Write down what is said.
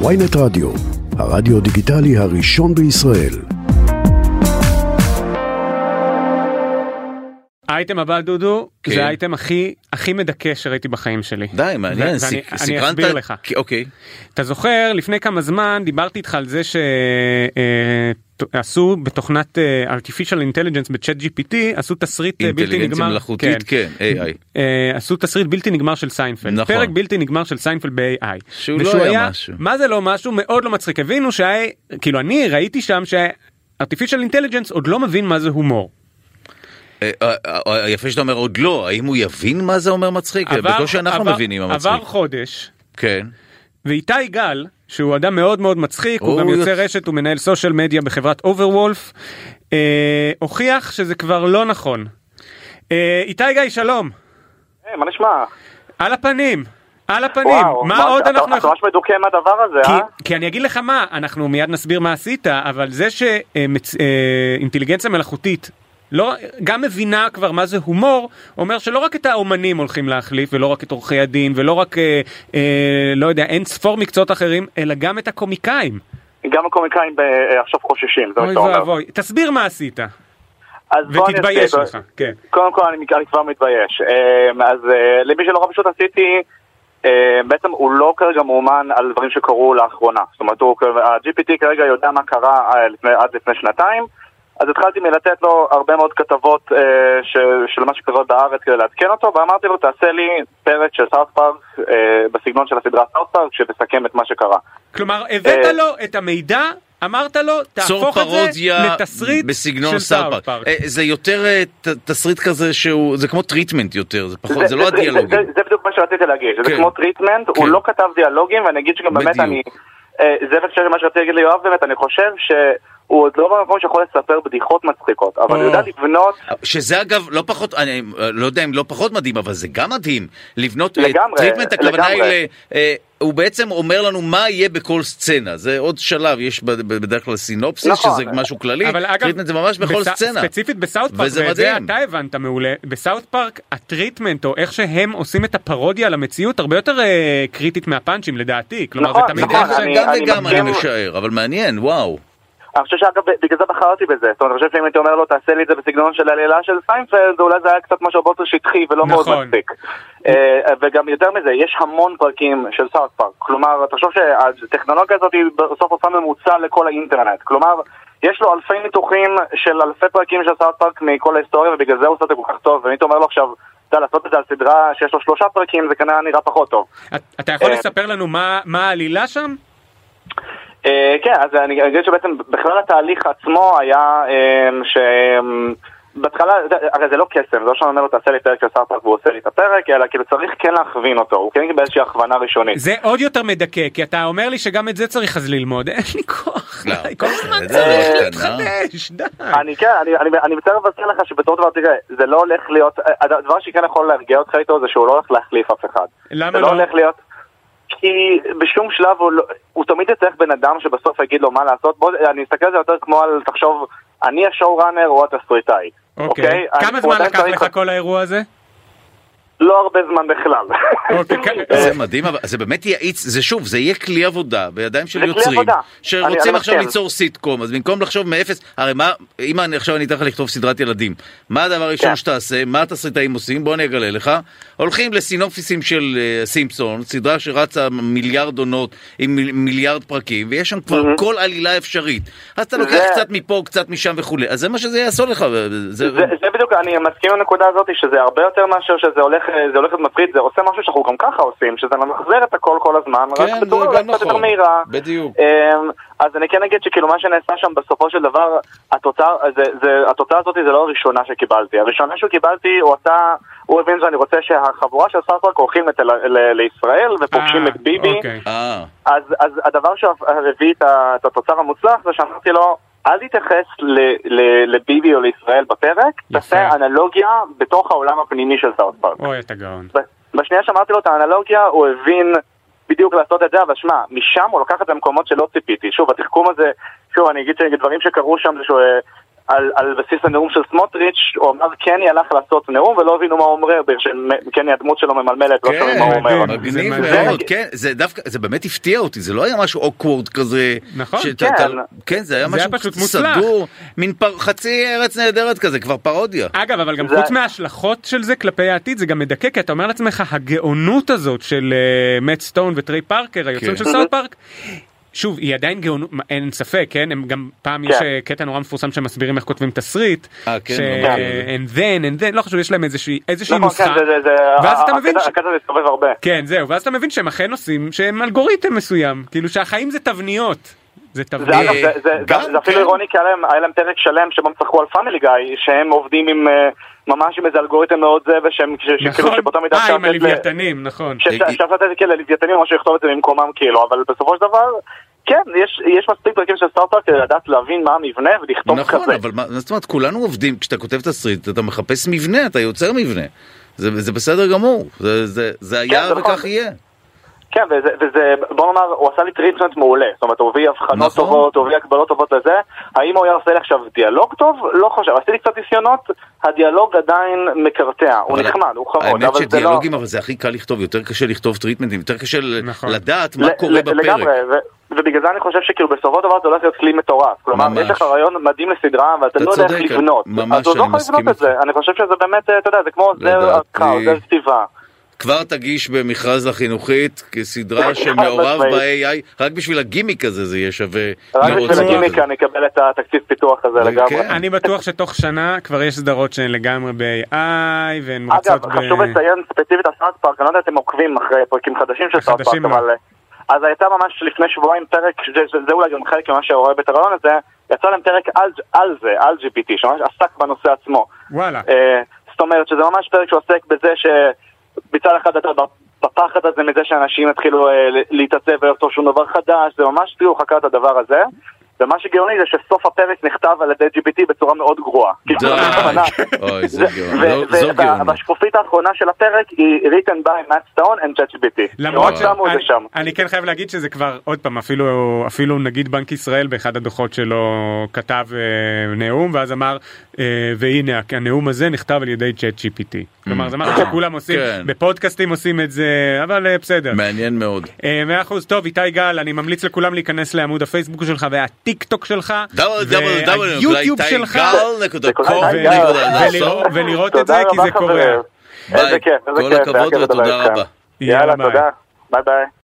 ynet רדיו, הרדיו דיגיטלי הראשון בישראל. האייטם הבא דודו כן. זה האייטם הכי הכי מדכא שראיתי בחיים שלי. די, מעניין, ואני- אני סקרנת? אסביר לך. אוקיי. אתה זוכר לפני כמה זמן דיברתי איתך על זה שעשו בתוכנת אה, artificial intelligence ב ChatGPT עשו תסריט אה, בלתי נגמר מלאכותית, כן, AI. אה, עשו תסריט בלתי נגמר של סיינפלד נכון. פרק בלתי נגמר של סיינפלד ב-AI. שהוא לא ושהוא היה משהו. מה זה לא משהו מאוד לא מצחיק הבינו שה... כאילו אני ראיתי שם שה-artificial intelligence עוד לא מבין מה זה הומור. יפה שאתה אומר עוד לא, האם הוא יבין מה זה אומר מצחיק? בקושי אנחנו מבינים מה מצחיק. עבר חודש כן. ואיתי גל שהוא אדם מאוד מאוד מצחיק הוא הוא גם יוצא יוצ- רשת הוא מנהל סושיאל מדיה בחברת אוברוולף אה, הוכיח שזה כבר לא נכון. אה, איתי גיא שלום היי, מה נשמע? על הפנים על הפנים וואו, מה עוד אתה- אנחנו אתה ממש מדוכא מהדבר הזה, כי, אה? כי אני אגיד לך מה אנחנו מיד נסביר מה עשית אבל זה שאינטליגנציה מלאכותית. לא, גם מבינה כבר מה זה הומור, אומר שלא רק את האומנים הולכים להחליף ולא רק את עורכי הדין ולא רק, אה, אה, לא יודע, אין ספור מקצועות אחרים, אלא גם את הקומיקאים. גם הקומיקאים ב- אה, עכשיו חוששים, זה מה אוי שאתה אומר. ואבוי, תסביר מה עשית, ותתבייש. לך, כן. קודם כל אני אני כבר מתבייש. אה, אז אה, למי שלא פשוט עשיתי, אה, בעצם הוא לא כרגע מאומן על דברים שקרו לאחרונה. זאת אומרת, הוא- ה-GPT כרגע יודע מה קרה אה, עד לפני שנתיים. אז התחלתי מלתת לו הרבה מאוד כתבות אה, ש, של מה שקורה בארץ כדי לעדכן אותו, ואמרתי לו, תעשה לי פרק של סאוט פארק אה, בסגנון של הסדרה סאוט פארק, שתסכם את מה שקרה. כלומר, הבאת אה, לו את המידע, אמרת לו, תהפוך את זה פרודיה לתסריט בסגנון של סאוט סאוט פארק. פארק. אה, זה יותר אה, ת- תסריט כזה שהוא, זה כמו treatment יותר, זה פחות, זה לא זה, הדיאלוגים. זה, זה בדיוק מה שרציתי להגיד, זה כן. כמו treatment, כן. הוא לא כתב דיאלוגים, ואני אגיד שגם באמת בדיוק. אני... אה, זה בהקשר למה שרציתי להגיד ליואב באמת, אני חושב שהוא עוד לא במקום שיכול לספר בדיחות מצחיקות, אבל הוא יודע לבנות... שזה אגב לא פחות, אני אה, לא יודע אם לא פחות מדהים, אבל זה גם מדהים. לבנות לגמרי, treatment, הכוונה היא. ל- אה, הוא בעצם אומר לנו מה יהיה בכל סצנה. זה עוד שלב, יש בדרך כלל סינופסיס, נכון. שזה משהו כללי, אבל אגב, treatment זה ממש בכל בסא- סצנה. ספציפית בסאוט פארק, וזה ואת זה. אתה הבנת מעולה, בסאוט פארק ה treatment או איך שהם עושים את הפרודיה על המציאות הרבה יותר אה, קריטית מהפאנצ'ים לדעתי, כלומר נכון, זה תמיד נכון, איך ש- אני- גם אני וגם אני מסכים. משער, אבל מעניין, וואו. אני חושב שאגב, בגלל זה בחרתי בזה. זאת אומרת, אני חושב שאם הייתי אומר לו, תעשה לי את זה בסגנון של עלילה של סיינפלד, אולי זה היה קצת משהו הרבה יותר שטחי ולא מאוד נכון. מצחיק. אה, וגם יותר מזה, יש המון פרקים של סאוט פארק. כלומר, תחשוב שהטכנולוגיה הזאת היא בסוף עושה ממוצע לכל האינטרנט. כלומר, יש לו אלפי ניתוחים של אלפי פרקים של סאוט פארק מכל ההיסטוריה, ובגלל זה הוא עושה את זה כל כך טוב. ואם הייתי אומר לו עכשיו, אתה יודע, לעשות את זה על סדרה שיש לו שלושה פרקים, זה כנראה נראה פחות טוב. את- אתה יכול אה, לספר לנו מה העלילה שם? אה, כן, אז אני אגיד שבעצם בכלל התהליך עצמו היה אה, ש... בהתחלה, זה- הרי זה לא קסם, זה לא שאני אומר לו תעשה לי פרק של סאוט פארק והוא עושה לי את הפרק, אלא כאילו צריך כן להכווין אותו, הוא כן באיזושהי הכוונה ראשונית. זה עוד יותר מדכא, כי אתה אומר לי שגם את זה צריך אז ללמוד, אין לי כוח, לא, די, כל הזמן זה צריך לא להתחדש, די. אני כן, אני, מצטער לבשר לך שבתור דבר, תראה, זה לא הולך להיות, הדבר שכן יכול להרגיע אותך איתו זה שהוא לא הולך להחליף אף אחד. למה זה לא? לא הולך להיות... כי בשום שלב הוא, לא, הוא תמיד יצטרך בן אדם שבסוף יגיד לו מה לעשות. בוא, אני אסתכל על זה יותר כמו על, תחשוב, אני השואו ראנר או התסריטאי. אוקיי, כמה אני- זמן הוא עדיין לקח צריך- לך כל האירוע הזה? לא הרבה זמן בכלל. אוקיי, כ- אה, זה מדהים, אבל זה באמת יאיץ, זה שוב, זה יהיה כלי עבודה בידיים של יוצרים, שרוצים עכשיו. ליצור סיטקום, אז במקום לחשוב מאפס, הרי מה, אם עכשיו אני אתן לך לכתוב סדרת ילדים, מה הדבר הראשון כן. שתעשה, מה התסריטאים עושים, בוא אני אגלה לך, הולכים לסינופסיסים של אה, סימפסון, סדרה שרצה מיליארד עונות עם מיל- מיליארד פרקים, ויש שם כבר. כל עלילה אפשרית, אז אתה לוקח קצת מפה, קצת משם וכולי, אז זה מה שזה יעשור לך, זה בדיוק, אני מסכים עם הנקודה הזאת שזה הרבה יותר מאשר שזה הולך, זה הולך להיות מפחיד, זה עושה משהו שאנחנו גם ככה עושים, שזה ממחזר את הכל כל הזמן, כן, רק בצורה קצת יותר נכון. מהירה. בדיוק. אמ, אז אני כן אגיד שכאילו מה שנעשה שם בסופו של דבר, התוצאה, זה, זה, התוצאה הזאת זה לא הראשונה שקיבלתי. הראשונה שקיבלתי, הוא עשה, הוא הבין שאני רוצה שהחבורה של סארטרק הולכים ל, לישראל ופוגשים אה, את ביבי. אוקיי. אה, אז, אז הדבר שהביא את התוצר המוצלח זה שאמרתי לו, אל תתייחס לביבי או לישראל בפרק. תעשה אנלוגיה בתוך העולם הפנימי של סאוט פארק. אוי, אתה גאון. בשנייה שאמרתי לו את האנלוגיה, הוא הבין בדיוק לעשות את זה, אבל שמע, משם הוא לקח את זה למקומות שלא ציפיתי. שוב, התחכום הזה, שוב, אני אגיד שדברים שקרו שם זה שהוא... אה, על, על בסיס הנאום של סמוטריץ', הוא אמר קני הלך לעשות נאום ולא הבינו מה הוא אומר, קני הדמות שלו ממלמלת, לא שומעים מה הוא אומר. מגניב. מאוד, כן, זה דווקא, זה באמת הפתיע אותי, זה לא היה משהו awkward כזה. נכון, כן. אתה- כן, זה היה זה היה משהו פשוט מוצלח. סדור, מין פר- חצי ארץ נהדרת כזה, כבר פרודיה. אגב, אבל גם זה- חוץ מההשלכות של זה כלפי העתיד, זה גם מדכא, כי אתה אומר לעצמך, הגאונות הזאת של אה, מאט סטון וטריי פארקר, היוצרים כן. של סאוט פארק, שוב, היא עדיין גאונות, אין ספק, כן? הם גם, פעם יש כן. אה, קטע נורא מפורסם שמסבירים איך כותבים תסריט, אה, כן, ש- ממש. and then, and then, לא חשוב, יש להם איזושהי איזושהי נכון, נוסחה, כן, ואז אתה מבין ש- הקטע מסתובב הרבה. כן, זהו, ואז אתה מבין שהם אכן עושים, שהם אלגוריתם מסוים, כאילו שהחיים זה תבניות, זה תבניות. זה- זה- גם, זה אפילו כן. אירוני כי היה להם- היה להם פרק שלם שבו הם צחקו על פאמילי גיא, שהם עובדים עם, אה, ממש עם איזה אלגוריתם מאוד זה, ושהם, שכאילו נכון, שבאותה מידה אה, אפשר עם לתת ל- הלוויתנים, נכון. ש- שאפשר לתת את זה ללוויתנים או משהו לכתוב את זה במקומם כאילו, אבל בסופו של דבר, כן, יש, יש מספיק פרקים של סאוט פארק כדי לדעת להבין מה המבנה ולכתוב נכון, כזה. אבל מה זאת אומרת, כולנו עובדים, כשאתה כותב תסריט, אתה מחפש מבנה, אתה יוצר מבנה. זה זה בסדר גמור, זה- זה זה היה זה נכון. וכך יהיה. כן, וזה, וזה, בוא נאמר, הוא עשה לי treatment מעולה. זאת אומרת, הוא הביא הבחנות נכון. טובות, הוא הביא הקבלות טובות לזה. האם הוא היה עושה לי עכשיו דיאלוג טוב? לא חושב. עשיתי קצת ניסיונות, הדיאלוג עדיין מקרטע. הוא אבל נחמד, הוא חמוד, האמת אבל זה לא... שדיאלוגים, אבל זה הכי קל לכתוב, יותר קשה לכתוב טריטמנטים, יותר קשה נכון. לדעת מה ל- קורה ל- בפרק. לגמרי, ו- ובגלל זה אני חושב שכאילו בסופו של דבר זה הולך להיות כלי מטורף. כלומר, ממש. יש לך רעיון מדהים לסדרה, ואתה אתה לא יודע איך לבנות. ממש, אז הוא לא יכול לבנות את זה. אני חושב שזה באמת, אה, אתה יודע, זה כמו זר לדעתי- הקרב, זר כתיבה. כבר תגיש במכרז לחינוכית כסדרה שמעורב ב-AI, רק בשביל הגימיק הזה זה יהיה שווה. רק בשביל הגימיק. אני אקבל את התקציב פיתוח הזה כן. לגמרי. אני בטוח שתוך שנה כבר יש סדרות שהן לגמרי ב-AI והן רצות אגב, ב... חשוב לציין ספציפית על פארק, אני לא יודע אם אתם עוקבים אחרי פרקים חדשים של סארט פארק, לא. אבל... אה, אז הייתה ממש לפני שבועיים פרק, זה, זה, זה אולי גם חלק ממה שרואה את הרעיון הזה, יצא להם פרק על, על זה, על GPT, שממש עסק בנושא עצמו. וואלה. אה, זאת אומרת שזה ממש פרק שעוסק בזה שמצד אחד אתה בפחד הזה מזה שאנשים יתחילו אה, להתעצב ולכתוב שום דבר חדש, זה ממש כאילו חקר את הדבר הזה. ומה שגאוני זה שסוף הפרק נכתב על ידי GPT בצורה מאוד גרועה. די. אוי, זה גאונות. והשקופית האחרונה של הפרק היא written by Matt Stone and ChatGPT. למרות שמו זה שם. אני כן חייב להגיד שזה כבר עוד פעם אפילו נגיד בנק ישראל באחד הדוחות שלו כתב אה, נאום ואז אמר אה, והנה הנאום הזה נכתב על ידי צ'אט GPT. כלומר זה משהו שכולם עושים כן. בפודקאסטים עושים את זה אבל אה, בסדר. מעניין מאוד. אה, מאה אחוז טוב איתי גל אני ממליץ לכולם להיכנס לעמוד הפייסבוק שלך והטיק טוק שלך והיוטיוב שלך ולראות- את זה כי זה קורה. ביי. כל הכבוד ותודה. רבה. יאללה. תודה. ביי ביי.